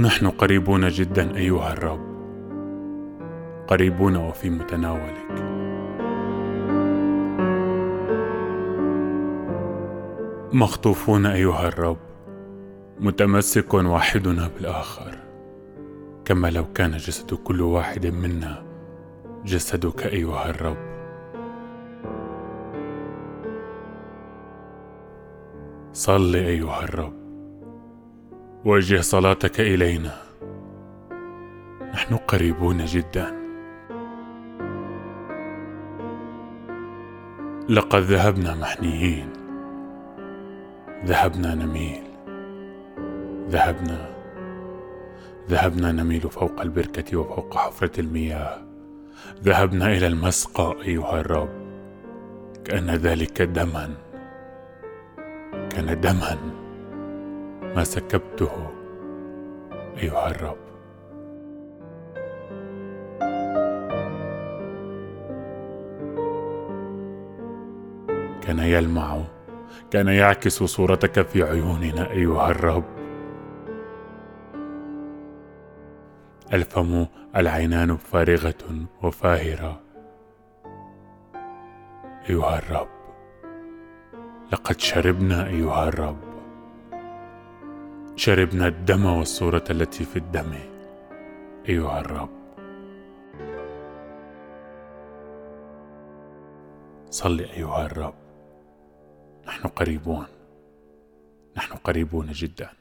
نحن قريبون جدا أيها الرب. قريبون وفي متناولك. مخطوفون أيها الرب. متمسك واحدنا بالآخر. كما لو كان جسد كل واحد منا جسدك أيها الرب. صل أيها الرب. وجه صلاتك إلينا. نحن قريبون جدا. لقد ذهبنا محنيين. ذهبنا نميل. ذهبنا. ذهبنا نميل فوق البركة وفوق حفرة المياه. ذهبنا إلى المسقى أيها الرب. كان ذلك دما. كان دما. ما سكبته. أيها الرب. كان يلمع كان يعكس صورتك في عيوننا أيها الرب. ألفم العينان فارغة وفاهرة. أيها الرب. لقد شربنا أيها الرب. شربنا الدم والصورة التي في الدم. أيها الرب. صل أيها الرب. نحن قريبون. نحن قريبون جداً.